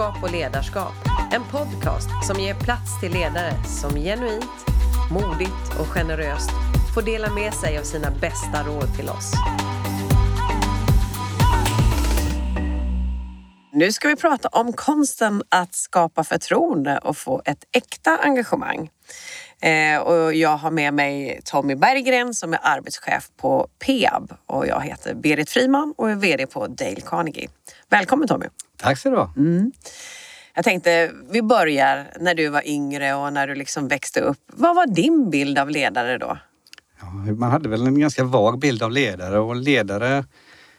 Ledarskap och ledarskap. En podcast som ger plats till ledare som genuint, modigt och generöst får dela med sig av sina bästa råd till oss. Nu ska vi prata om konsten att skapa förtroende och få ett äkta engagemang. Eh, och jag har med mig Tommy Berggren som är arbetschef på Peab och jag heter Berit Friman och är VD på Dale Carnegie. Välkommen Tommy! Tack så du ha. Mm. Jag tänkte, vi börjar när du var yngre och när du liksom växte upp. Vad var din bild av ledare då? Ja, man hade väl en ganska vag bild av ledare och ledare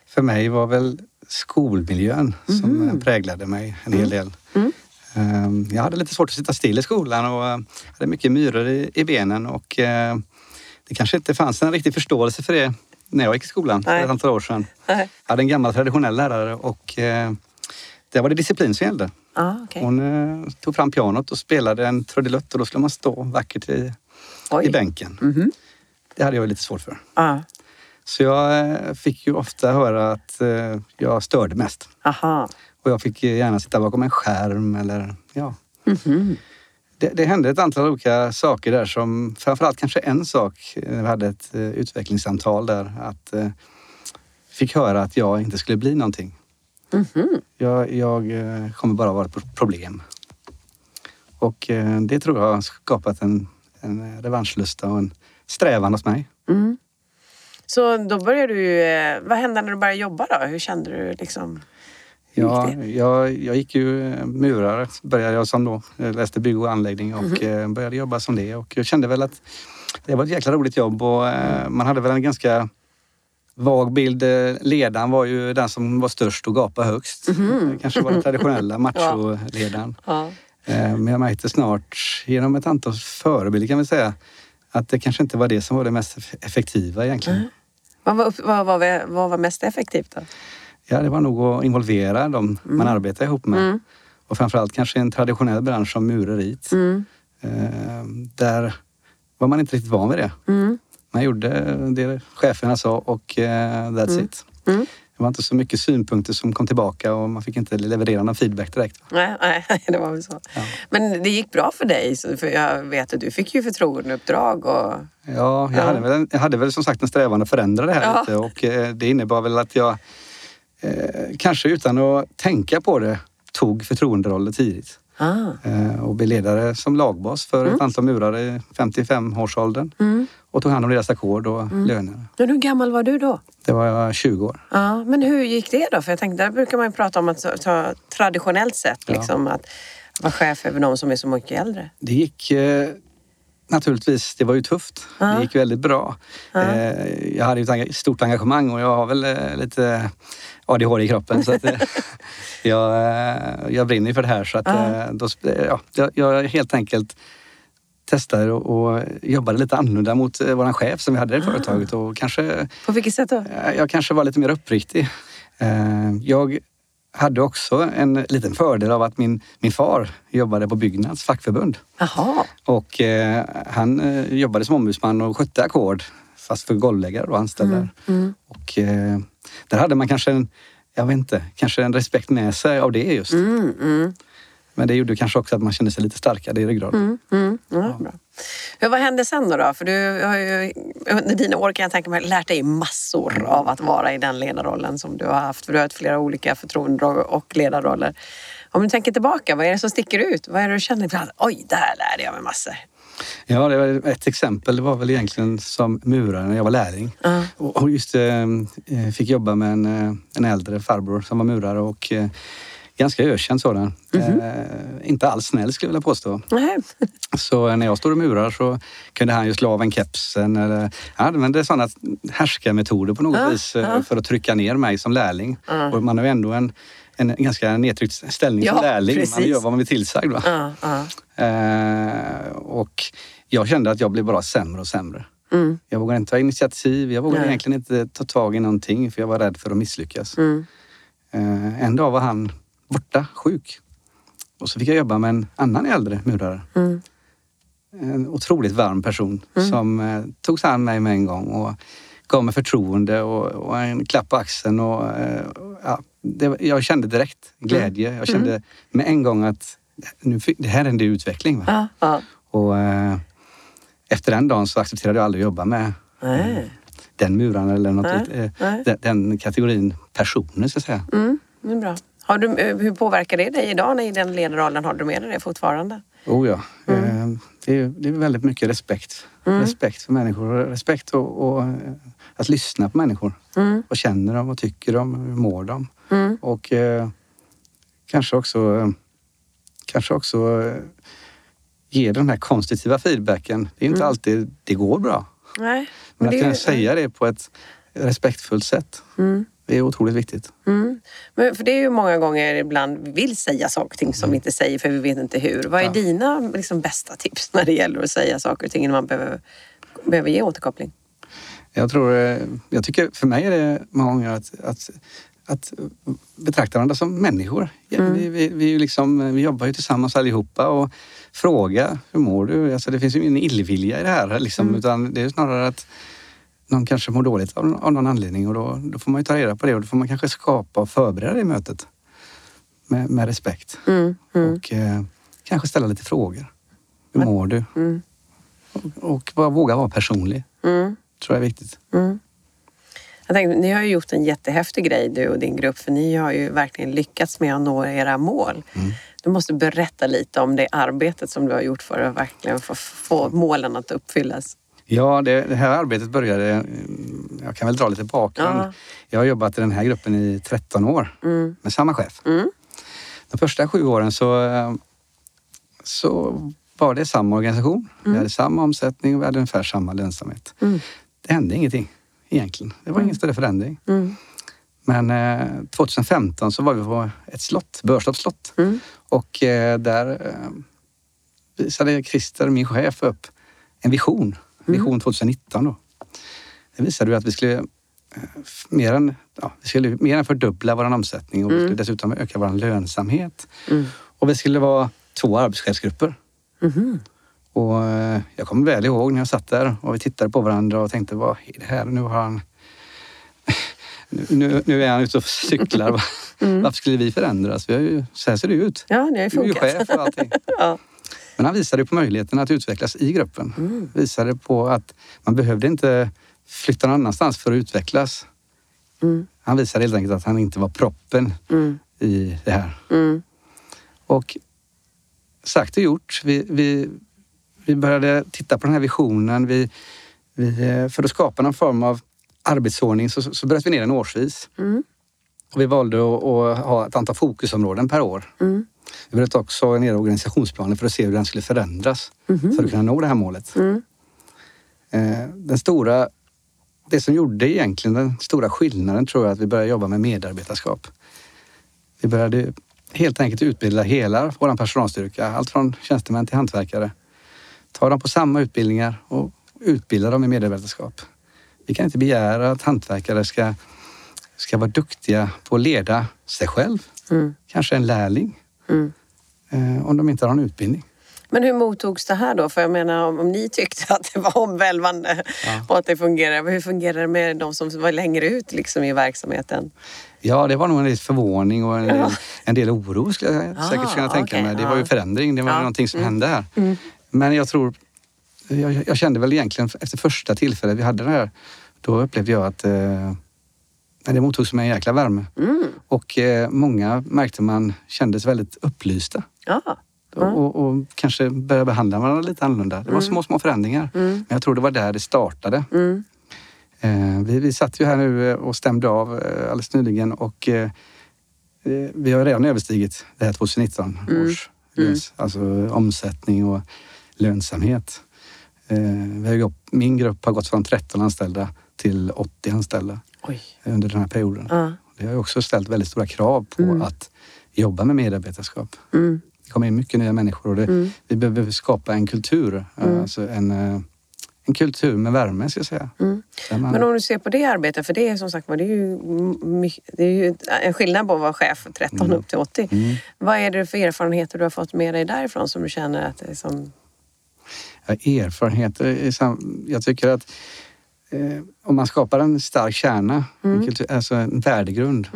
för mig var väl skolmiljön mm. som präglade mig en hel del. Mm. Ehm, jag hade lite svårt att sitta still i skolan och eh, hade mycket myror i, benen och eh, det kanske inte fanns en riktig förståelse för det när jag gick i skolan för ett antal år sedan. Nej. Jag hade en gammal traditionell lärare och eh, där var det disciplin som gällde. Ah, okay. Hon tog fram pianot och spelade en trudelutt och då skulle man stå vackert i, i bänken. Mm -hmm. Det hade jag lite svårt för. Ah. Så jag fick ju ofta höra att jag störde mest. Aha. Och jag fick gärna sitta bakom en skärm eller ja. Mm -hmm. det, det, hände ett antal olika saker där som framförallt kanske en sak. Vi hade ett uh, utvecklingssamtal där att uh, fick höra att jag inte skulle bli någonting. Mm -hmm. Jag, jag uh, kommer bara vara ett problem. Och det tror jag har skapat en, en revanschlusta och en strävan hos mig. Mm. Så då började du, vad hände när du började jobba då? Hur kände du liksom? Ja, jag, jag gick ju eh, murare, började jag som då. Jag läste bygg och anläggning och mm. började jobba som det. Och jag kände väl att det var ett jäkla roligt jobb och man hade väl en ganska vag bild. Ledaren var ju den som var störst och gapade högst. Mm. Kanske var den traditionella macholedaren. ja. Men jag märkte snart genom ett antal förebilder kan vi säga att det kanske inte var det som var det mest effektiva egentligen. Mm. Vad, var, vad, var, vad var mest effektivt då? Ja, det var nog att involvera dem mm. man arbetar ihop med. Mm. Och framförallt kanske en traditionell bransch som mureriet. Mm. Eh, där var man inte riktigt van vid det. Mm. Man gjorde det cheferna sa och eh, that's mm. it. Mm. Det var inte så mycket synpunkter som kom tillbaka och man fick inte leverera någon feedback direkt. Nej, nej det var väl så. Ja. Men det gick bra för dig? För jag vet att du fick ju förtroendeuppdrag. Och... Ja, jag, ja. Hade väl, jag hade väl som sagt en strävan att förändra det här ja. lite och eh, det innebar väl att jag eh, kanske utan att tänka på det, tog förtroenderoller tidigt. Ah. Eh, och blev ledare som lagbas för mm. ett antal murare i 55-årsåldern. Mm. Och tog hand om deras ackord och mm. löner. Men hur gammal var du då? Det var jag 20 år. Ja, men hur gick det då? För jag tänkte, där brukar man ju prata om att ta, traditionellt sett liksom, att vara chef över någon som är så mycket äldre. Det gick eh, naturligtvis, det var ju tufft. Ja. Det gick väldigt bra. Ja. Eh, jag hade ju ett stort engagemang och jag har väl eh, lite ADHD i kroppen. så att, jag, eh, jag brinner för det här. Så att, Ja. då, ja, jag, helt enkelt testade och, och jobbade lite annorlunda mot våran chef som vi hade i företaget och kanske, På vilket sätt då? jag kanske var lite mer uppriktig. Jag hade också en liten fördel av att min, min far jobbade på Byggnads fackförbund. Jaha. Och eh, han eh, jobbade som ombudsman och skötte ackord fast för golvläggare och anställda. Mm. Mm. Och eh, där hade man kanske en, jag vet inte, kanske en respekt med sig av det just. Mm, mm, Men det gjorde kanske också att man kände sig lite starkare i ryggraden. mm, mm. Ja, bra. Ja, vad hände sen då, då? För du har ju under dina år kan jag tänka mig lärt dig massor av att vara i den ledarrollen som du har haft. För du har haft flera olika förtroendeuppdrag och ledarroller. Om du tänker tillbaka, vad är det som sticker ut? Vad är det du känner ibland? Oj, det här lärde jag mig massor. Ja, det var ett exempel det var väl egentligen som murare när jag var lärling. Ja. Och just eh, fick jobba med en, eh, en äldre farbror som var murare och eh, ganska ökänd sådan. Mhm. Eh, inte alls snäll skulle jag vilja påstå. Nej. Så när jag stod och murar så kunde han ju slå av en kepsen eller han använde sådana härskarmetoder på något Ja, vis eh, för att trycka ner mig som lärling. Och man har ju ändå en, en ganska nedtryckt ställning Ja, som lärling. Man precis. gör vad man blir tillsagd. Va? Eh, och jag kände att jag blev bara sämre och sämre. Mm, Jag vågade inte ta initiativ. Jag vågade Nej. egentligen inte ta tag i någonting för jag var rädd för att misslyckas. mm, Eh, en dag var han borta, sjuk. Och så fick jag jobba med en annan äldre murare. mm. En otroligt varm person Mm. som eh, tog sig an mig med en gång och gav mig förtroende och, och en klapp på axeln. Och, eh, ja, det, jag kände direkt glädje. Jag kände med en gång att nu, det här är en utveckling. Ja, ja. Och, eh, efter den dagen så accepterade jag aldrig att jobba med Nej. den muran eller något, Nej, eh, nej. den, den kategorin personer så att säga. Mm, det är bra. Har du, eh, hur påverkar det dig idag i den ledarrollen? Har du med dig det fortfarande? Oh ja. Mm. Eh, Det, är, det är väldigt mycket respekt. Respekt för människor. Respekt och, och eh, att lyssna på människor. Mm. Vad känner de? Vad tycker de? Hur mår de? Och eh, kanske också, kanske också ge den här konstruktiva feedbacken. Det är inte alltid det går bra. Nej. Men att det är kunna säga det på ett respektfullt sätt. Det är otroligt viktigt. Mm. Men för det är ju många gånger ibland vi vill säga saker och ting som vi inte säger för vi vet inte hur. Vad är Mm. Ja. dina liksom, bästa tips när det gäller att säga saker och ting när man behöver, behöver ge återkoppling? Jag tror, eh, jag tycker för mig är det många gånger att, att, att betrakta varandra som människor. Ja, vi, vi, vi, är ju liksom, vi jobbar ju tillsammans allihopa och fråga, hur mår du? Alltså det finns ju ingen illvilja i det här liksom, utan det är snarare att någon kanske mår dåligt av, av någon anledning och då, då får man ju ta reda på det och då får man kanske skapa och förbereda det mötet med, med respekt. Mm. Mm. Och eh, kanske ställa lite frågor. Hur mår du? Mm. Och, och bara våga vara personlig. Mm. tror jag är viktigt. Mm. Jag tänkte, ni har ju gjort en jättehäftig grej du och din grupp för ni har ju verkligen lyckats med att nå era mål. Mm. Du måste berätta lite om det arbetet som du har gjort för att verkligen få, få målen att uppfyllas. Ja, det, det här arbetet började, mm, jag kan väl dra lite bakgrund. Ja. Jag har jobbat i den här gruppen i 13 år Mm. med samma chef. Mm. De första sju åren så, eh, så var det samma organisation. Vi hade samma omsättning och vi hade ungefär samma lönsamhet. Mm. Det hände ingenting egentligen. Det var ingen större förändring. Mm. Men eh, 2015 så var vi på ett slott, Börstorps slott. Mm. Och eh, där eh, visade Christer, min chef, upp en vision. Vision 2019 då. Det visade ju att vi skulle eh, mer än, ja, vi skulle mer än fördubbla vår omsättning och vi skulle dessutom öka vår lönsamhet. Mm. Och vi skulle vara två arbetschefsgrupper. Mhm. Och eh, jag kommer väl ihåg när jag satt där och vi tittade på varandra och tänkte, vad är det här? Nu har han... Nu, nu, nu är han ute och cyklar. Varför skulle vi förändras? Vi har ju, så här ser det ut. Ja, ni har ju Du är ju funkat. chef och allting. ja. Men han visade på möjligheten att utvecklas i gruppen. Visade på att man behövde inte flytta någon annanstans för att utvecklas. Mm. Han visade helt enkelt att han inte var proppen Mm. i det här. Mm. Och sagt och gjort. Vi, vi, vi började titta på den här visionen. Vi, vi, eh, för att skapa någon form av arbetsordning så, så bröt vi ner den årsvis. Mm. Och vi valde att, att ha ett antal fokusområden per år. Mm. Vi bröt också ner organisationsplanen för att se hur den skulle förändras för att kunna nå det här målet. Mm. Eh, Den stora, det som gjorde egentligen den stora skillnaden tror jag att vi började jobba med medarbetarskap. Vi började helt enkelt utbilda hela vår personalstyrka, allt från tjänstemän till hantverkare. Ta dem på samma utbildningar och utbilda dem i medarbetarskap. Vi kan inte begära att hantverkare ska, ska vara duktiga på att leda sig själv, Mm. kanske en lärling, Mm. eh, om de inte har en utbildning. Men hur mottogs det här då? För jag menar om, om ni tyckte att det var omvälvande och att det fungerar, hur fungerar det med de som var längre ut liksom i verksamheten? Ja, det var nog en viss förvåning och en del, Ja. en del oro skulle jag Ah, säkert kunna tänka okej, mig. Det ja. var ju förändring, det var Ja. någonting som Mm. hände här. Mm. Men jag tror, jag, jag kände väl egentligen efter första tillfället vi hade det här, då upplevde jag att eh, nej, det mottogs med en jäkla värme. Mm. Och eh, många märkte man kändes väldigt upplysta. Ja. Och, och, och kanske började behandla varandra lite annorlunda. Det var små, små förändringar. Mm. Men jag tror det var där det startade. Mm. Eh, vi, vi satt ju här nu eh, och stämde av eh, alldeles nyligen och eh, eh, vi har redan överstigit det här 2019 Mm. års löns, alltså omsättning och lönsamhet. Vi har min grupp har gått från 13 anställda till 80 anställda Oj. under den här perioden. Ja. Det har ju också ställt väldigt stora krav på Mm. att jobba med medarbetarskap. Mm. Det kommer in mycket nya människor och det, Mm. vi behöver skapa en kultur. eh, Mm. Alltså en, eh, en kultur med värme, ska jag säga. Mm. Man- Men om du ser på det arbetet, för det är som sagt var, det är ju, det är ju en skillnad på att vara chef från 13 Mm. upp till 80. Mm. Vad är det för erfarenheter du har fått med dig därifrån som du känner att det är som... Ja, erfarenheter. Jag tycker att eh, om man skapar en stark kärna, en, kultur, alltså en värdegrund.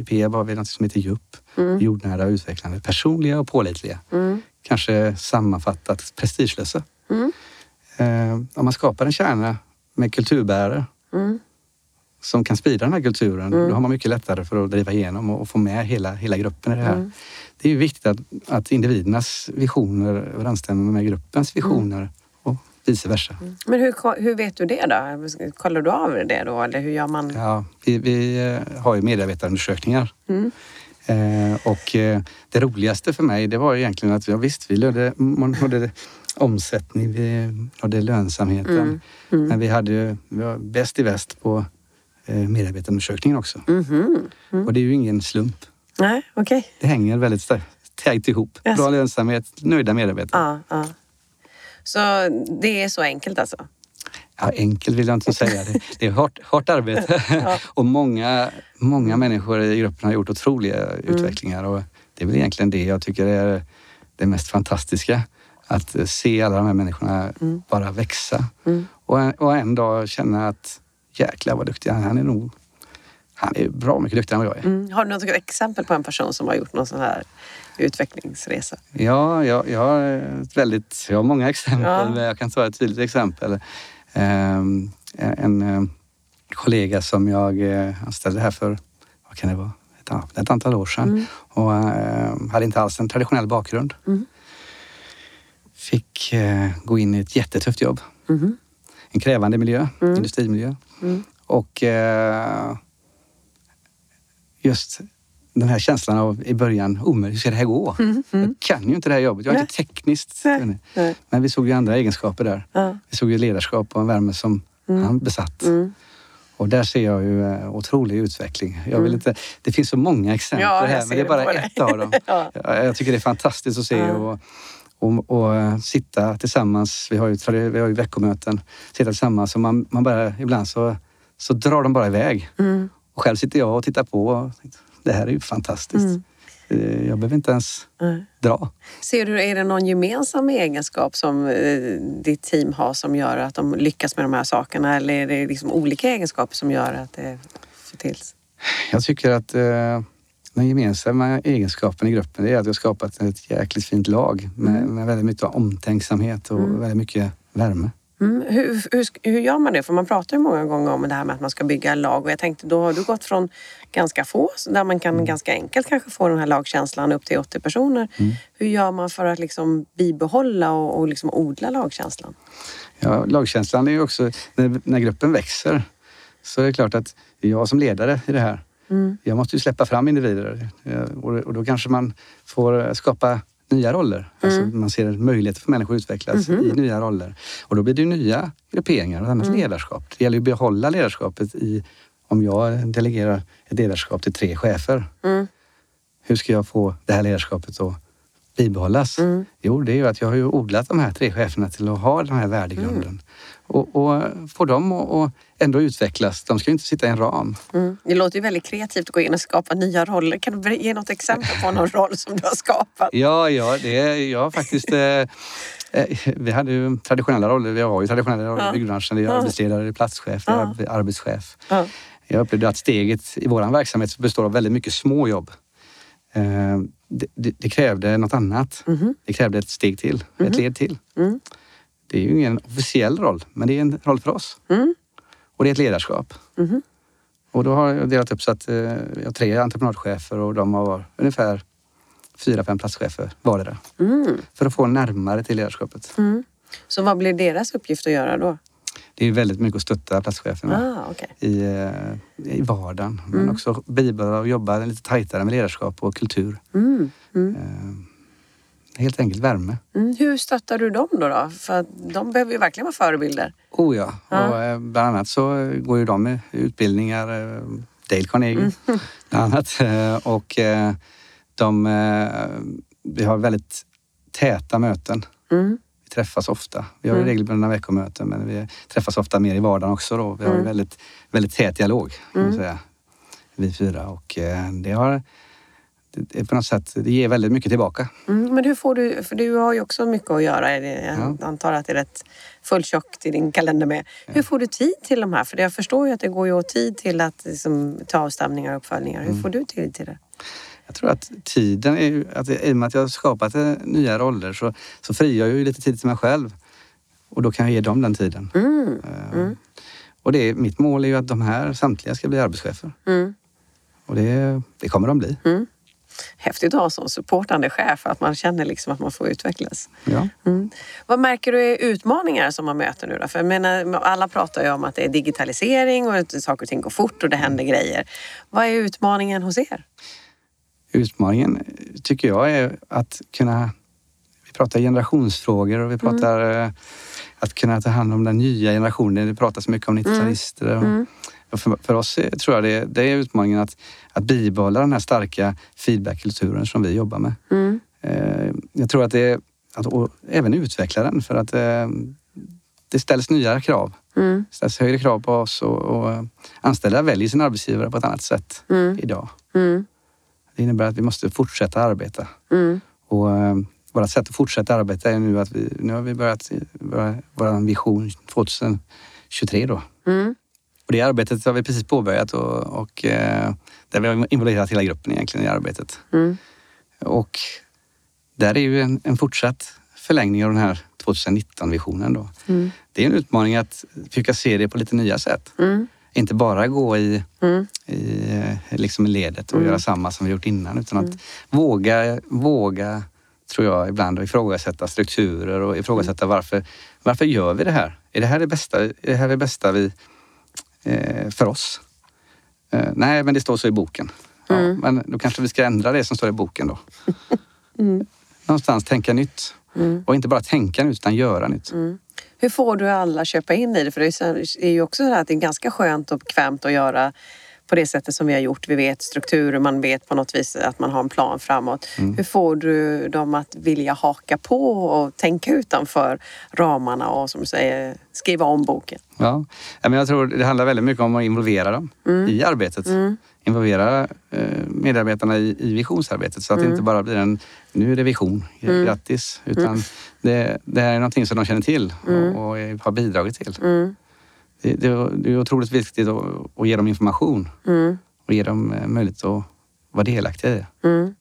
I Peab har vi något som heter JUP, jordnära och utvecklande, personliga och pålitliga. Kanske sammanfattat prestigelösa. Eh, om man skapar en kärna med kulturbärare som kan sprida den här kulturen, då har man mycket lättare för att driva igenom och få med hela, hela gruppen i det här. Det är ju viktigt att, att individernas visioner överensstämmer med gruppens visioner. Och vice versa. Men hur, hur vet du det då? Kollar du av det då eller hur gör man? Ja, vi, vi eh, har ju medarbetarundersökningar. Eh, och eh, det roligaste för mig det var egentligen att ja, visst, vi nådde, man nådde omsättning, vi nådde lönsamheten. Men vi, hade, vi var bäst i väst på eh, medarbetarundersökningen också. Och det är ju ingen slump. Nej, okej. Det hänger väldigt starkt tajt ihop. Bra lönsamhet, nöjda medarbetare. Ja, ja. Så det är så enkelt alltså? Ja, enkelt vill jag inte säga. Det, det är hårt, hårt arbete. och många, många människor i gruppen har gjort otroliga utvecklingar. Och det är väl egentligen det jag tycker är det mest fantastiska. Att se alla de här människorna bara växa. Och, en, och en dag känna att jäklar vad duktig han är. Han är nog han är bra mycket duktigare än vad jag är. Mm. Har du något exempel på en person som har gjort någon sån här utvecklingsresa? Ja, jag, jag, har ett väldigt, jag har många exempel, Ja. men jag kan ta ett tydligt exempel. Ehm, en eh, kollega som jag eh, anställde här för, vad kan det vara, ett, ett antal år sedan och eh, hade inte alls en traditionell bakgrund. Fick eh, gå in i ett jättetufft jobb. En krävande miljö, industrimiljö. Och eh, just den här känslan av i början, omöjligt, hur ska det här gå? Jag kan ju inte det här jobbet, jag är inte tekniskt Nej, kunnig. nej. Men vi såg ju andra egenskaper där. Ja. Vi såg ju ledarskap och en värme som han besatt. Och där ser jag ju eh, otrolig utveckling. Jag vill inte, det finns så många exempel Ja, här, men det är det bara dig. ett av dem. Ja. Jag, tycker det är fantastiskt att se och, och, och eh, sitta tillsammans. Vi har ju, vi har ju veckomöten. Sitta tillsammans och man, man bara, ibland så, så drar de bara iväg. Mm. Och själv sitter jag och tittar på och det här är ju fantastiskt. Mm. Eh, Jag behöver inte ens Nej. dra. Ser du, är det någon gemensam egenskap som eh, ditt team har som gör att de lyckas med de här sakerna? Eller är det liksom olika egenskaper som gör att det får till? Jag tycker att eh, den gemensamma egenskapen i gruppen är att vi har skapat ett jäkligt fint lag med, med väldigt mycket omtänksamhet och väldigt mycket värme. Mm. Hur, hur, hur gör man det? För man pratar ju många gånger om det här med att man ska bygga lag och jag tänkte då har du gått från ganska få, där man kan ganska enkelt kanske få den här lagkänslan upp till 80 personer. Hur gör man för att liksom bibehålla och, och liksom odla lagkänslan? Ja, lagkänslan är ju också, när, när gruppen växer så är det klart att jag som ledare i det här, jag måste ju släppa fram individer Eh, och, och då kanske man får skapa nya roller. Alltså man ser möjligheter för människor att utvecklas i nya roller. Och då blir det nya grupperingar och annat ledarskap. Det gäller ju att behålla ledarskapet i, om jag delegerar ett ledarskap till tre chefer. Hur ska jag få det här ledarskapet att bibehållas? Jo, det är ju att jag har ju odlat de här tre cheferna till att ha den här värdegrunden. Och, och få dem att ändå utvecklas. De ska ju inte sitta i en ram. Mm. Det låter ju väldigt kreativt att gå in och skapa nya roller. Kan du ge något exempel på någon roll som du har skapat? Ja, ja, det är jag faktiskt. Eh, eh, vi hade ju traditionella roller. Vi har ju traditionella roller Ja. i byggbranschen. Det är arbetsledare, det är platschef, det är Ja. arbe- arbetschef. Ja. Jag upplevde att steget i vår verksamhet består av väldigt mycket små jobb. Eh, det, det, det krävde något annat. Det krävde ett steg till, ett led till. Mm. Det är ju ingen officiell roll, men det är en roll för oss. Mm. Och det är ett ledarskap. Mhm. Och då har jag delat upp så att eh, vi har tre entreprenadchefer och de har ungefär fyra, fem platschefer vardera. Mm. För att få närmare till ledarskapet. Mm. Så vad blir deras uppgift att göra då? Det är väldigt mycket att stötta platscheferna Ah, okay. i, eh, i vardagen. Men Mm. också bibehålla och jobba lite tajtare med ledarskap och kultur. mm. Helt enkelt värme. Mm. Hur stöttar du dem då? då? För de behöver ju verkligen vara förebilder. Oh ja. Ja. Och, eh, bland annat så går ju de utbildningar, eh, Dale Carnegie Mm. bland annat. Eh, Och de, vi har väldigt täta möten. Mm. Vi träffas ofta. Vi har ju Mm. regelbundna veckomöten men vi träffas ofta mer i vardagen också. Då. Vi har Mm. väldigt, väldigt tät dialog kan man Mm. säga. Vi fyra. Och det har, det är på något sätt, det ger väldigt mycket tillbaka. Mm, men hur får du, för du har ju också mycket att göra. Jag antar att det är rätt fulltjockt i din kalender med. Hur får du tid till de här? För jag förstår ju att det går ju åt tid till att liksom, ta avstämningar och uppföljningar. Hur Mm. får du tid till det? Jag tror att tiden, är, att i och med att jag har skapat eh, nya roller så, så frigör jag ju lite tid till mig själv. Och då kan jag ge dem den tiden. Mm. Eh, Och det, mitt mål är ju att de här samtliga ska bli arbetschefer. Mm. Och det, det kommer de bli. Häftigt att ha sån supportande chef, att man känner liksom att man får utvecklas. Ja. Mm. Vad märker du är utmaningar som man möter nu då? För jag menar, alla pratar ju om att det är digitalisering och att saker och ting går fort och det händer grejer. Vad är utmaningen hos er? Utmaningen tycker jag är att kunna... Vi pratar generationsfrågor och vi pratar eh, att kunna ta hand om den nya generationen. Det pratas mycket om 90-talister. och- och För, för oss tror jag det, det är utmaningen att, att bibehålla den här starka feedbackkulturen som vi jobbar med. Mm. Eh, jag tror att det är att även utveckla den för att eh, det ställs nya krav. Mm. Det ställs högre krav på oss och, och eh, anställda väljer sin arbetsgivare på ett annat sätt Mm. idag. Mm. Det innebär att vi måste fortsätta arbeta. Mm. Och vårt sätt att fortsätta arbeta är nu att vi, nu har vi börjat vår vision 2023 då. Mm. Och det arbetet har vi precis påbörjat och, och eh, där vi har involverat hela gruppen egentligen i arbetet. Mm. Och där är ju en, en fortsatt förlängning av den här 2019-visionen då. Mm. Det är en utmaning att försöka se det på lite nya sätt. Mm. Inte bara gå i, Mm. i eh, liksom ledet och göra samma som vi gjort innan utan att våga, våga, tror jag, ibland ifrågasätta strukturer och ifrågasätta varför, varför gör vi det här? Är det här det bästa, är det här det bästa vi, för oss? Eh, nej, men det står så i boken. Ja, Men då kanske vi ska ändra det som står i boken då. Någonstans tänka nytt. Och inte bara tänka nytt utan göra nytt. Hur får du alla köpa in i det? För det är ju också så här att det är ganska skönt och bekvämt att göra på det sättet som vi har gjort. Vi vet strukturer, man vet på något vis att man har en plan framåt. Hur får du dem att vilja haka på och tänka utanför ramarna och som du säger, skriva om boken? Ja, men jag tror det handlar väldigt mycket om att involvera dem i arbetet. Involvera eh, medarbetarna i, i visionsarbetet så att det inte bara blir en, nu är det vision, grattis. Utan det, det här är någonting som de känner till och, och har bidragit till. Det, det, är otroligt viktigt att, att ge dem information Mm. och ge dem eh, möjlighet att vara delaktiga i det. Mm.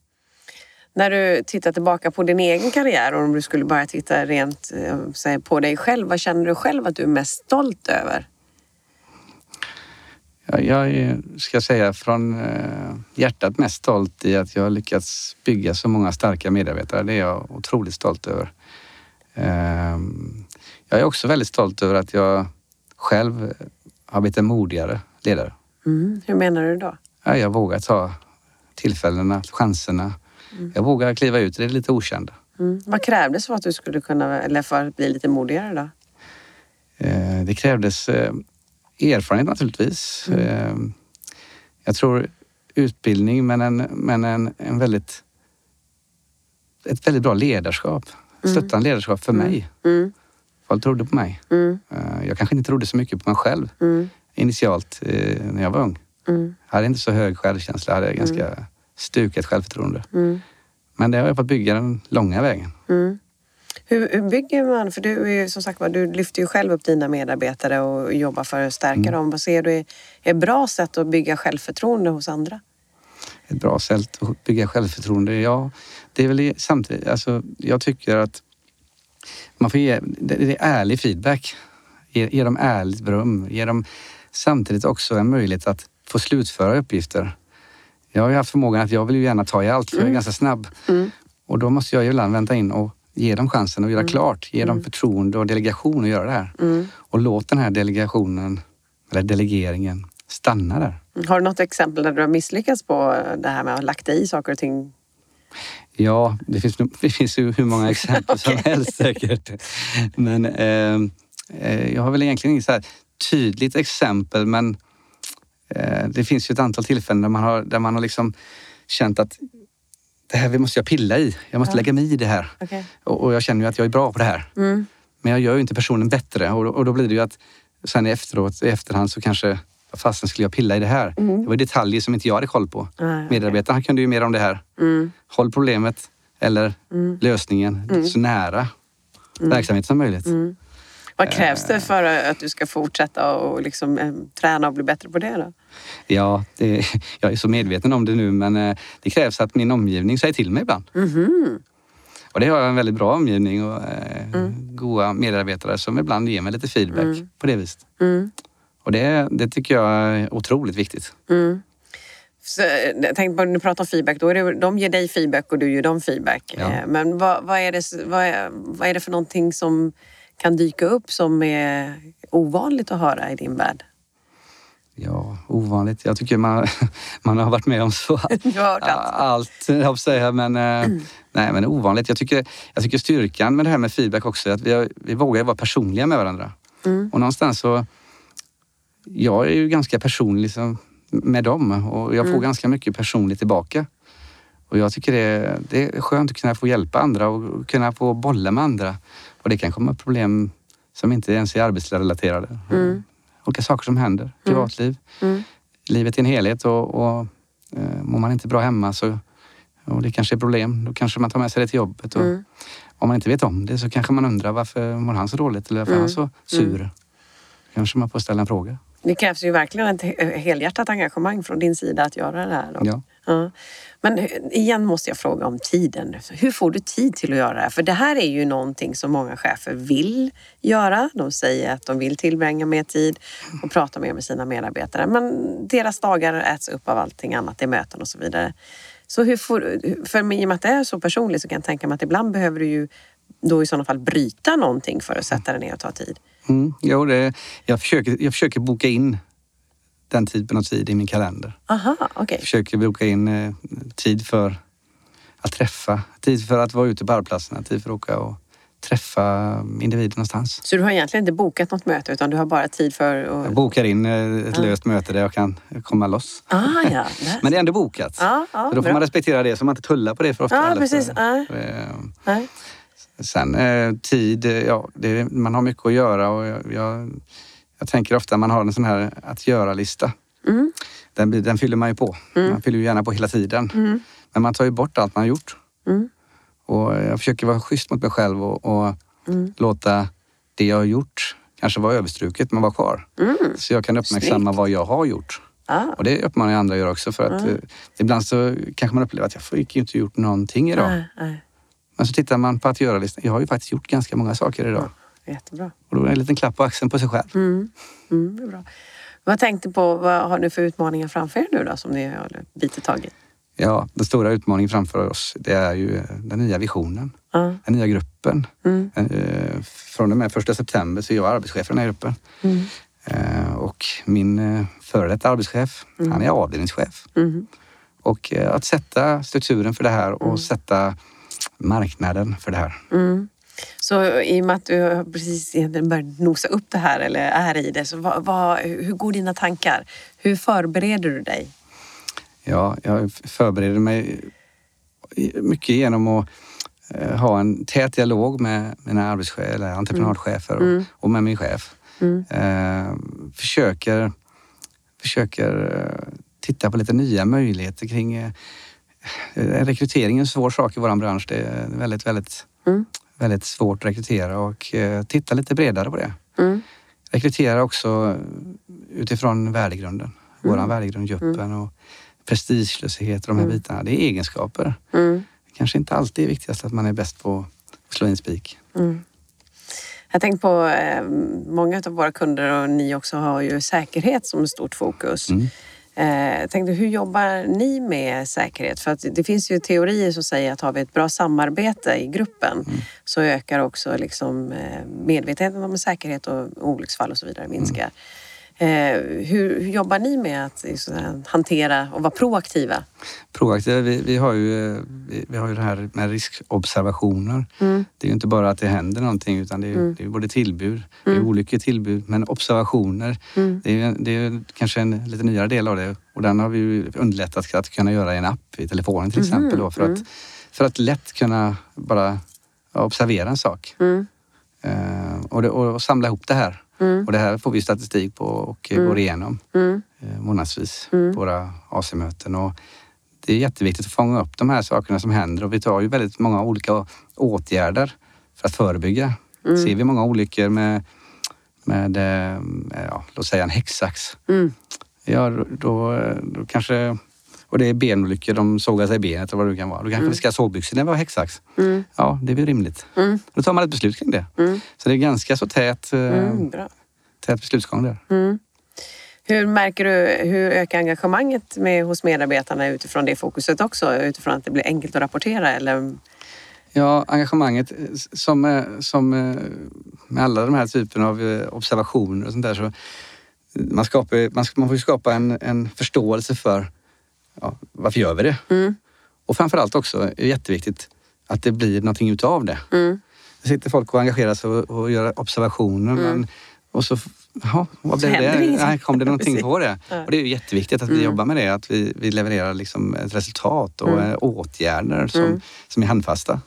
När du tittar tillbaka på din egen karriär och om du skulle bara titta rent eh, säg, på dig själv, vad känner du själv att du är mest stolt över? Jag, jag är, ska säga från eh, hjärtat mest stolt i att jag har lyckats bygga så många starka medarbetare. Det är jag otroligt stolt över. Ehm, jag är också väldigt stolt över att jag själv har blivit en modigare ledare. Mm. Hur menar du då? Ja, Jag vågar ta tillfällena, chanserna. Jag vågar kliva ut i det lite okända. Mm. Vad krävdes för att du skulle kunna, eller för att bli lite modigare då? Eh, Det krävdes eh, erfarenhet naturligtvis. Eh, Jag tror utbildning men, en, men en, en väldigt, ett väldigt bra ledarskap. Stöttande ledarskap för mig. Mm. Folk trodde på mig. Mm. Eh, Jag kanske inte trodde så mycket på mig själv Mm. initialt eh, när jag var ung. Mm. Jag hade inte så hög självkänsla, jag hade ganska stukat självförtroende. Mm. Men det har jag fått bygga den långa vägen. Mm. Hur, hur bygger man, för du är som sagt du lyfter ju själv upp dina medarbetare och jobbar för att stärka dem. Vad ser du är ett bra sätt att bygga självförtroende hos andra? ett bra sätt att bygga självförtroende. Ja, det är väl samtidigt, alltså, jag tycker att man får ge, det det är ärlig feedback. Ge, ge dem ärligt beröm. Ge dem samtidigt också en möjlighet att få slutföra uppgifter. Jag har ju haft förmågan att jag vill ju gärna ta i allt, för jag är ganska snabb. Och då måste jag ju ibland vänta in och ge dem chansen att göra klart. Ge dem förtroende och delegation att göra det här. Och låt den här delegationen, eller delegeringen, stanna där. Har du något exempel där du har misslyckats på det här med att ha lagt i saker och ting? Ja, det finns, det finns ju hur många exempel som helst säkert. Men eh, eh, jag har väl egentligen inget så här tydligt exempel men eh, det finns ju ett antal tillfällen där man har, där man har liksom känt att det här måste jag pilla i. Jag måste lägga mig i det här. Okej. Och, och jag känner ju att jag är bra på det här. Mm. Men jag gör ju inte personen bättre och, då- och då blir det ju att sen efteråt, i efterhand så kanske vad fasen skulle jag pilla i det här? Det var detaljer som inte jag hade koll på. Ah. Medarbetarna kunde ju mer om det här. Mm. Håll problemet eller Mm. lösningen så nära verksamheten som möjligt. Vad krävs Eh. det för att du ska fortsätta och liksom, eh, träna och bli bättre på det? Då? Ja, det, jag är så medveten om det nu men eh, det krävs att min omgivning säger till mig ibland. Mhm. Och det har jag en väldigt bra omgivning och Mm. goda medarbetare som ibland ger mig lite feedback på det viset. Mm. Och det, det tycker jag är otroligt viktigt. Mm. Så, eh, jag tänkte du pratar om feedback, då är det, de ger dig feedback och du ger dem feedback. Ja. Eh, Men vad, vad, är det, vad, är, vad är det för någonting som kan dyka upp som är ovanligt att höra i din värld? Ja, ovanligt. Jag tycker man, man har varit med om så allt. allt, jag säga. Men, eh, nej, men ovanligt. Jag tycker, jag tycker styrkan med det här med feedback också är att vi, har, vi vågar vara personliga med varandra. Mm. Och någonstans så... Jag är ju ganska personlig liksom, med dem och jag får Mm. ganska mycket personligt tillbaka. Och jag tycker det är, det är skönt att kunna få hjälpa andra och kunna få bolla med andra. Och det kan komma problem som inte ens är arbetsrelaterade. Mm. Olika saker som händer, privatliv, Mm. livet i en helhet och, och eh, mår man inte bra hemma så och det kanske är problem, då kanske man tar med sig det till jobbet. Och Mm. Om man inte vet om det så kanske man undrar varför mår han så dåligt eller varför är han så sur? Kanske man får ställa en fråga. Det krävs ju verkligen ett he- helhjärtat engagemang från din sida att göra det här. Ja. Ja. Men igen måste jag fråga om tiden. Hur får du tid till att göra det här? För det här är ju någonting som många chefer vill göra. De säger att de vill tillbringa mer tid och prata mer med sina medarbetare. Men deras dagar äts upp av allting annat, det är möten och så vidare. Så hur får, för i och med att det är så personligt så kan jag tänka mig att ibland behöver du ju då i sådana fall bryta någonting för att sätta dig ner och ta tid. Mm, jo, det, jag, försöker, jag försöker boka in den typen av tid i min kalender. Aha, okej. Jag försöker boka in eh, tid för att träffa, tid för att vara ute på arbetsplatserna, tid för att åka och träffa individer någonstans. Så du har egentligen inte bokat något möte utan du har bara tid för Jag att... bokar in eh, ett löst möte där jag kan komma loss. Ah, ja. Men det är ändå bokat. Ja, ja, så då får bra. man respektera det så man inte tullar på det för ofta. Ja, heller. precis. För- Ja. eh, Nej. Sen eh, tid, eh, ja, det, man har mycket att göra och jag, jag, jag tänker ofta man har en sån här att göra-lista. Mm. Den, den fyller man ju på. Man fyller ju gärna på hela tiden. Men man tar ju bort allt man har gjort. Mm. Och jag försöker vara schysst mot mig själv och, och Mm. låta det jag har gjort kanske vara överstruket men vara kvar. Så jag kan uppmärksamma Mm. Snyggt. vad jag har gjort. Ah. Och det uppmanar jag andra att göra också för att eh, ibland så kanske man upplever att jag fick ju inte gjort någonting idag. Nej, nej. Men så tittar man på att göra-listan. Jag har ju faktiskt gjort ganska många saker idag. Jättebra. Och då är det en liten klapp på axeln på sig själv. Mm. Mm, det är bra. Vad tänkte på, vad har ni för utmaningar framför er nu då som ni har bitit tag i? Ja, den stora utmaningen framför oss det är ju den nya visionen. Ja. Den nya gruppen. Mm. Eh, Från och med första september så är jag arbetschef för den här gruppen. Mm. Eh, Och min eh, före detta arbetschef, han är avdelningschef. Mm. Och att sätta strukturen för det här och sätta marknaden för det här. Mm. Så i och med att du precis börjat nosa upp det här eller är i det, så vad, vad, hur går dina tankar? Hur förbereder du dig? Ja, jag förbereder mig mycket genom att eh, ha en tät dialog med mina arbetschefer eller entreprenadchefer och, och med min chef. Mm. Eh, försöker försöker eh, titta på lite nya möjligheter kring eh, rekrytering är en svår sak i vår bransch. Det är väldigt, väldigt, Mm. väldigt svårt att rekrytera och eh, titta lite bredare på det. Mm. Rekrytera också utifrån värdegrunden. Våran värdegrund, Juppen och prestigelöshet och de här bitarna. Det är egenskaper. Mm. Kanske inte alltid är viktigast att man är bäst på att slå in spik. Mm. Jag tänkte på eh, många av våra kunder och ni också har ju säkerhet som ett stort fokus. Mm. Eh, tänkte, hur jobbar ni med säkerhet? För att det finns ju teorier som säger att har vi ett bra samarbete i gruppen så ökar också liksom, eh, medvetenheten om säkerhet och olycksfall och så vidare minskar. Eh, hur, hur jobbar ni med att eh, hantera och vara proaktiva? Proaktiva, vi, vi, har ju, eh, vi, vi har ju det här med riskobservationer. Mm. Det är ju inte bara att det händer någonting utan det är, ju- det är både tillbud, det är olyckor tillbud, men observationer. Mm. Det är, det är kanske en lite nyare del av det och den har vi underlättat att kunna göra i en app i telefonen till exempel då, för, att, för att lätt kunna bara observera en sak Mm. eh, och, det, och, och samla ihop det här. Och det här får vi statistik på och går igenom eh, månadsvis på våra AC-möten. Och det är jätteviktigt att fånga upp de här sakerna som händer. Och vi tar ju väldigt många olika åtgärder för att förebygga. Ser vi många olyckor med, med eh, ja, låt säga en häcksax, ja då, då, då kanske och det är benolyckor, de sågar sig i benet eller vad det kan vara. Då kanske vi ska ha sovbyxor när vi har häcksax. Ja, det är väl rimligt. Då tar man ett beslut kring det. Så det är ganska så tät, eh, Mm, tät beslutsgång där. Hur märker du, hur ökar engagemanget med, hos medarbetarna utifrån det fokuset också? Utifrån att det blir enkelt att rapportera eller? Ja, engagemanget eh, som, eh, som med alla de här typerna av observationer och sånt där så man, skapar, man, man får ju skapa en, en förståelse för ja, varför gör vi det? Och framförallt också är det jätteviktigt att det blir någonting utav det. Det sitter folk och engagerar sig och, och gör observationer men, och så, ja, vad blev det? Nej, kom det någonting på det? Och det är ju jätteviktigt att vi jobbar med det, att vi, vi levererar liksom ett resultat och eh, åtgärder som, som är handfasta.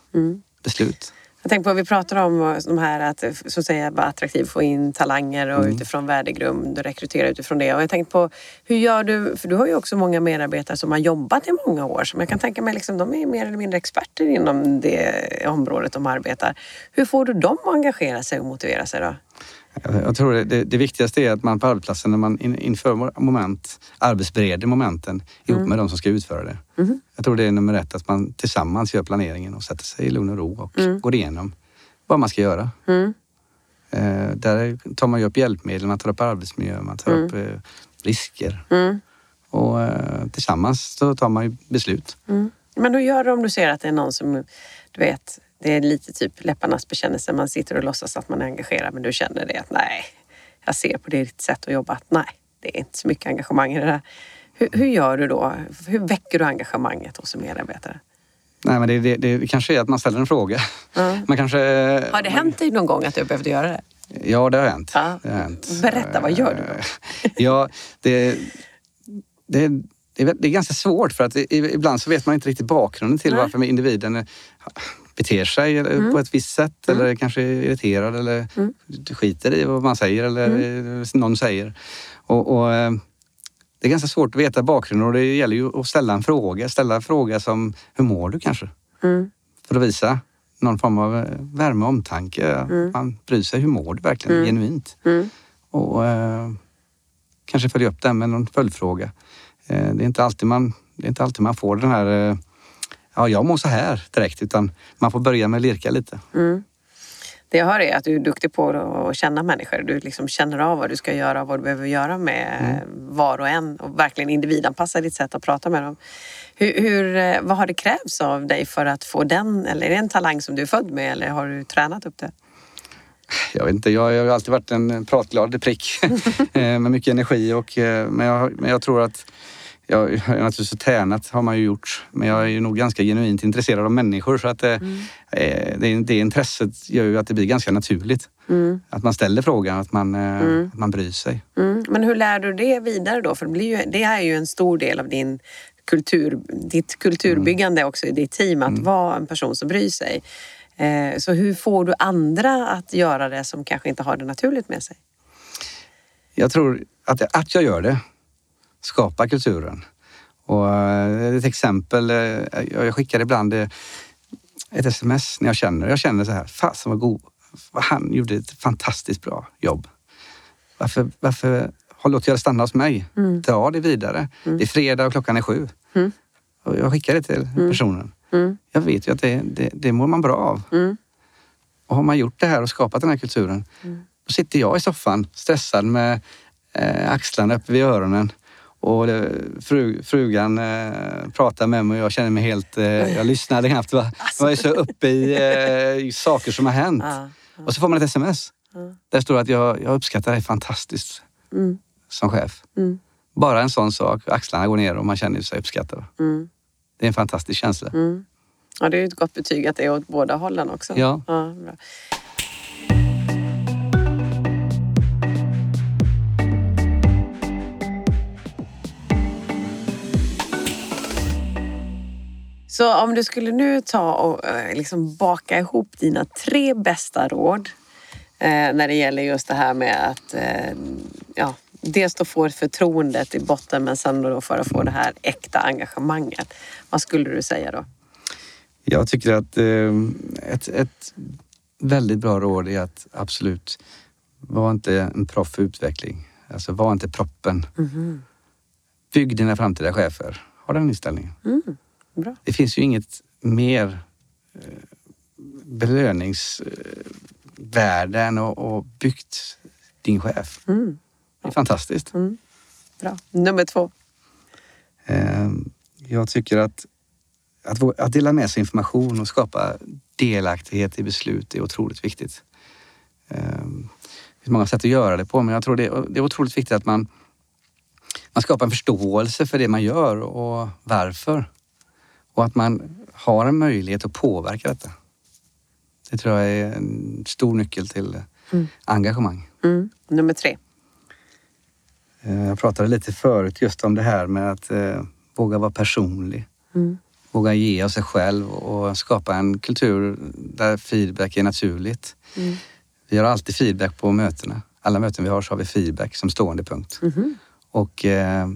Beslut. Jag tänker på, vi pratar om de här att att säga vara attraktiv, få in talanger och utifrån värdegrund och rekrytera utifrån det. Och jag tänkte på, hur gör du, för du har ju också många medarbetare som har jobbat i många år som jag kan tänka mig, liksom, de är mer eller mindre experter inom det området de arbetar. Hur får du dem att engagera sig och motivera sig då? Jag tror det, det, viktigaste är att man på arbetsplatsen när man in, inför moment arbetsbereder momenten ihop med de som ska utföra det. Jag tror det är nummer ett att man tillsammans gör planeringen och sätter sig i lugn och ro och går igenom vad man ska göra. Eh, där tar man ju upp hjälpmedel, man tar upp arbetsmiljö, man tar upp eh, risker. Och eh, tillsammans så tar man ju beslut. Men hur gör du om du ser att det är någon som, du vet, det är lite typ läpparnas bekännelse. Man sitter och låtsas att man är engagerad men du känner det att nej, jag ser på ditt sätt att jobba att nej, det är inte så mycket engagemang i det där. Hur, hur gör du då? Hur väcker du engagemanget hos en medarbetare? Nej, men det, det, det kanske är att man ställer en fråga. Man kanske, Har det hänt dig någon gång att du behövt göra det? Ja, det har hänt. Ja. Det har hänt. Berätta, vad gör du då? Ja, det, det, det, är, det är ganska svårt för att ibland så vet man inte riktigt bakgrunden till Nej. varför individen eh, beter sig Mm. på ett visst sätt eller kanske är irriterad eller skiter i vad man säger eller Mm. eh, någon säger. Och, och, eh, det är ganska svårt att veta bakgrunden och det gäller ju att ställa en fråga. Ställa en fråga som, hur mår du kanske? Mm. För att visa någon form av eh, värme och omtanke. Man bryr sig, hur mår du verkligen genuint? Mm. Och eh, kanske följa upp den med någon följdfråga. Eh, det, är inte alltid man, det är inte alltid man får den här, eh, ja jag mår så här direkt, utan man får börja med att lirka lite. Det jag hör är att du är duktig på att känna människor. Du liksom känner av vad du ska göra och vad du behöver göra med var och en och verkligen individanpassa ditt sätt att prata med dem. Hur, hur, eh, vad har det krävts av dig för att få den? Eller är det en talang som du är född med eller har du tränat upp det? Jag vet inte, jag har alltid varit en pratglad prick eh, med mycket energi och, eh, men, jag, men jag tror att jag har ju naturligtvis tränat har man ju gjort, men jag är nog ganska genuint intresserad av människor så att eh, eh, det, det intresset gör ju att det blir ganska naturligt. Att man ställer frågan, att man, eh, att man bryr sig. Mm. Men hur lär du det vidare då? För det, blir ju, det är ju en stor del av din kultur, ditt kulturbyggande också i ditt team, att vara en person som bryr sig. Eh, så hur får du andra att göra det som kanske inte har det naturligt med sig? Jag tror att, att jag gör det skapar kulturen. Och eh, ett exempel, eh, jag skickar ibland eh, ett sms när jag känner, jag känner så här, fasen vad god, han gjorde ett fantastiskt bra jobb. Varför, varför har låtit jag stanna hos mig? Dra det vidare. Det är fredag och klockan är sju. Och jag skickar det till personen. Jag vet ju att det, det, det mår man bra av. Och har man gjort det här och skapat den här kulturen, då sitter jag i soffan stressad med eh, axlarna uppe vid öronen och fru, frugan eh, pratar med mig och jag känner mig helt... Eh, jag lyssnade knappt. Va? Jag är så uppe i eh, saker som har hänt. Ja, Och så får man ett sms. Där står det att jag, jag uppskattar dig fantastiskt som chef. Bara en sån sak. Axlarna går ner och man känner sig uppskattad. Det är en fantastisk känsla. Ja, det är ett gott betyg att det är åt båda hållen också. Ja. bra. Så om du skulle nu ta och eh, liksom baka ihop dina tre bästa råd Eh, när det gäller just det här med att eh, ja, dels då få förtroendet i botten men sen då för att få det här äkta engagemanget. Vad skulle du säga då? Jag tycker att eh, ett, ett väldigt bra råd är att absolut, var inte en proff för utveckling. Alltså var inte proppen. Mhm. Bygg dina framtida chefer. Ha den inställningen. Mm, bra. Det finns ju inget mer eh, belöningsvärde än att byggt din chef. Mm, Det är fantastiskt. bra. Nummer två. Eh, Jag tycker att, att, dela med sig information och skapa delaktighet i beslut är otroligt viktigt. Eh, Det finns många sätt att göra det på men jag tror det är, det är otroligt viktigt att man, man skapar en förståelse för det man gör och varför. Och att man har en möjlighet att påverka detta. Det tror jag är en stor nyckel till Mm. engagemang. Mm, nummer tre. Eh, Jag pratade lite förut just om det här med att eh, våga vara personlig. Mm. Våga ge av sig själv och skapa en kultur där feedback är naturligt. Mm. Vi har alltid feedback på mötena. Alla möten vi har så har vi feedback som stående punkt. Mhm. Och eh,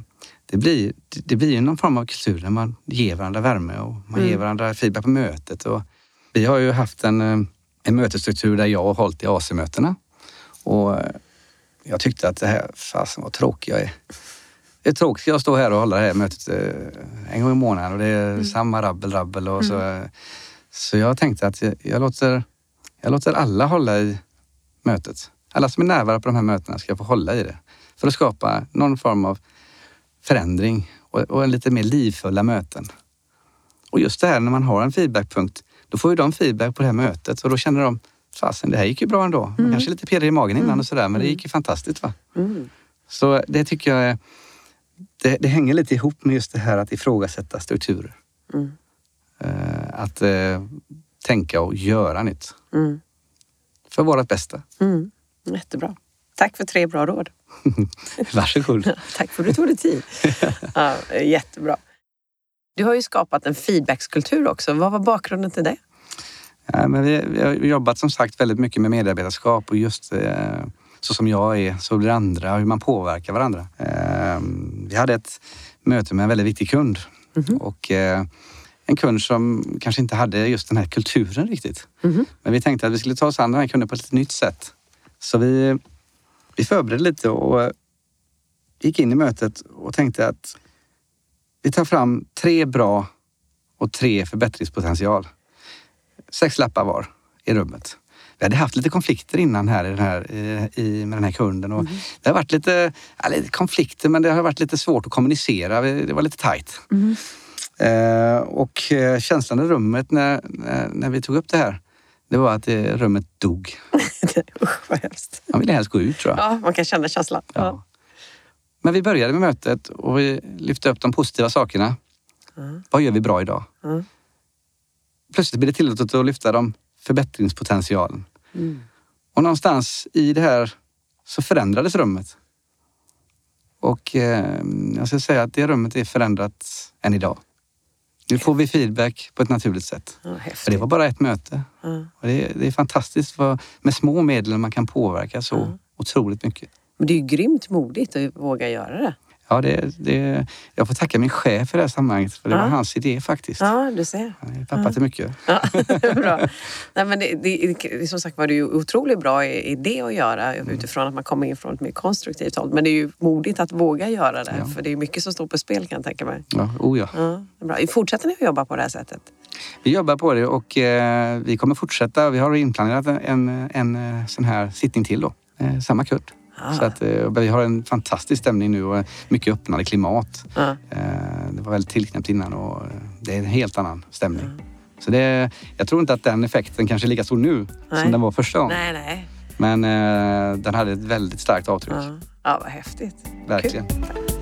det blir, det blir ju någon form av kultur där man ger varandra värme och man Mm. ger varandra feedback på mötet. Och vi har ju haft en, eh, en mötesstruktur där jag har hållit i AC-mötena. Och eh, jag tyckte att det här, fasen vad tråkig jag är. Det är tråkigt att stå här och hålla det här mötet eh, en gång i månaden och det är samma rabbel, rabbel och så. eh, Så jag tänkte att jag, jag, låter, jag låter alla hålla i mötet. Alla som är närvarande på de här mötena ska få hålla i det. För att skapa någon form av förändring och, och en lite mer livfulla möten. Och just det här när man har en feedbackpunkt, då får ju de feedback på det här mötet och då känner de, fasen det här gick ju bra ändå. Man kanske lite pirrig i magen innan och sådär men det gick ju fantastiskt. va. Mm. Så det tycker jag det, det hänger lite ihop med just det här att ifrågasätta strukturer. Mm. Eh, att eh, tänka och göra nytt. Mm. För vårt bästa. Mm. Jättebra. Tack för tre bra råd. Varsågod. Tack för att du tog dig tid. Ja, jättebra. Du har ju skapat en feedbackskultur också. Vad var bakgrunden till det? Ja, men vi, vi har jobbat som sagt väldigt mycket med medarbetarskap och just eh, så som jag är så blir andra och hur man påverkar varandra. Eh, vi hade ett möte med en väldigt viktig kund och eh, en kund som kanske inte hade just den här kulturen riktigt. Mhm. Men vi tänkte att vi skulle ta oss an den här kunden på ett lite nytt sätt. Så vi, vi förberedde lite och gick in i mötet och tänkte att vi tar fram tre bra och tre förbättringspotential. Sex lappar var i rummet. Vi hade haft lite konflikter innan här, i den här i, i, med den här kunden. Och Det har varit lite, ja, lite konflikter men det har varit lite svårt att kommunicera. Det var lite tajt. Eh, och eh, känslan i rummet när, när vi tog upp det här, det var att eh, rummet dog. Usch vad hemskt. Man ville helst gå ut tror jag. Ja, man kan känna känslan. Ja. Ja. Men vi började med mötet och vi lyfte upp de positiva sakerna. Mm. Vad gör vi bra idag? Mm. Plötsligt blir det tillåtet att lyfta de förbättringspotentialen. Mm. Och någonstans i det här så förändrades rummet. Och eh, jag ska säga att det rummet är förändrat än idag. Nu får vi feedback på ett naturligt sätt. Ja, För det var bara ett möte. Ja. Det, är, det är fantastiskt vad, med små medel man kan påverka så Ja. otroligt mycket. Men det är ju grymt modigt att våga göra det. Ja, det, det, jag får tacka min chef för det här sammanhanget, för det Ja. var hans idé faktiskt. Ja, du ser. Han är pappa till mycket. Ja, bra. Nej, men det, det, som sagt var det är ju otroligt bra idé att göra utifrån att man kommer in från ett mer konstruktivt håll. Men det är ju modigt att våga göra det. Ja. För det är mycket som står på spel kan jag tänka mig. Ja, oh ja. Ja, bra. Fortsätter ni att jobba på det här sättet? Vi jobbar på det och eh, vi kommer fortsätta. Vi har inplanerat en, en, en eh, sån här sittning till då. Eh, samma kund. Ah. Så att, eh, vi har en fantastisk stämning nu och mycket öppnare klimat. Ja. Eh, det var väldigt tillknäppt innan och eh, det är en helt annan stämning. Så det, jag tror inte att den effekten kanske är lika stor nu Nej. som den var första gången. Nej, nej. Men den hade ett väldigt starkt avtryck. Ja, ja vad häftigt. Verkligen. Kul.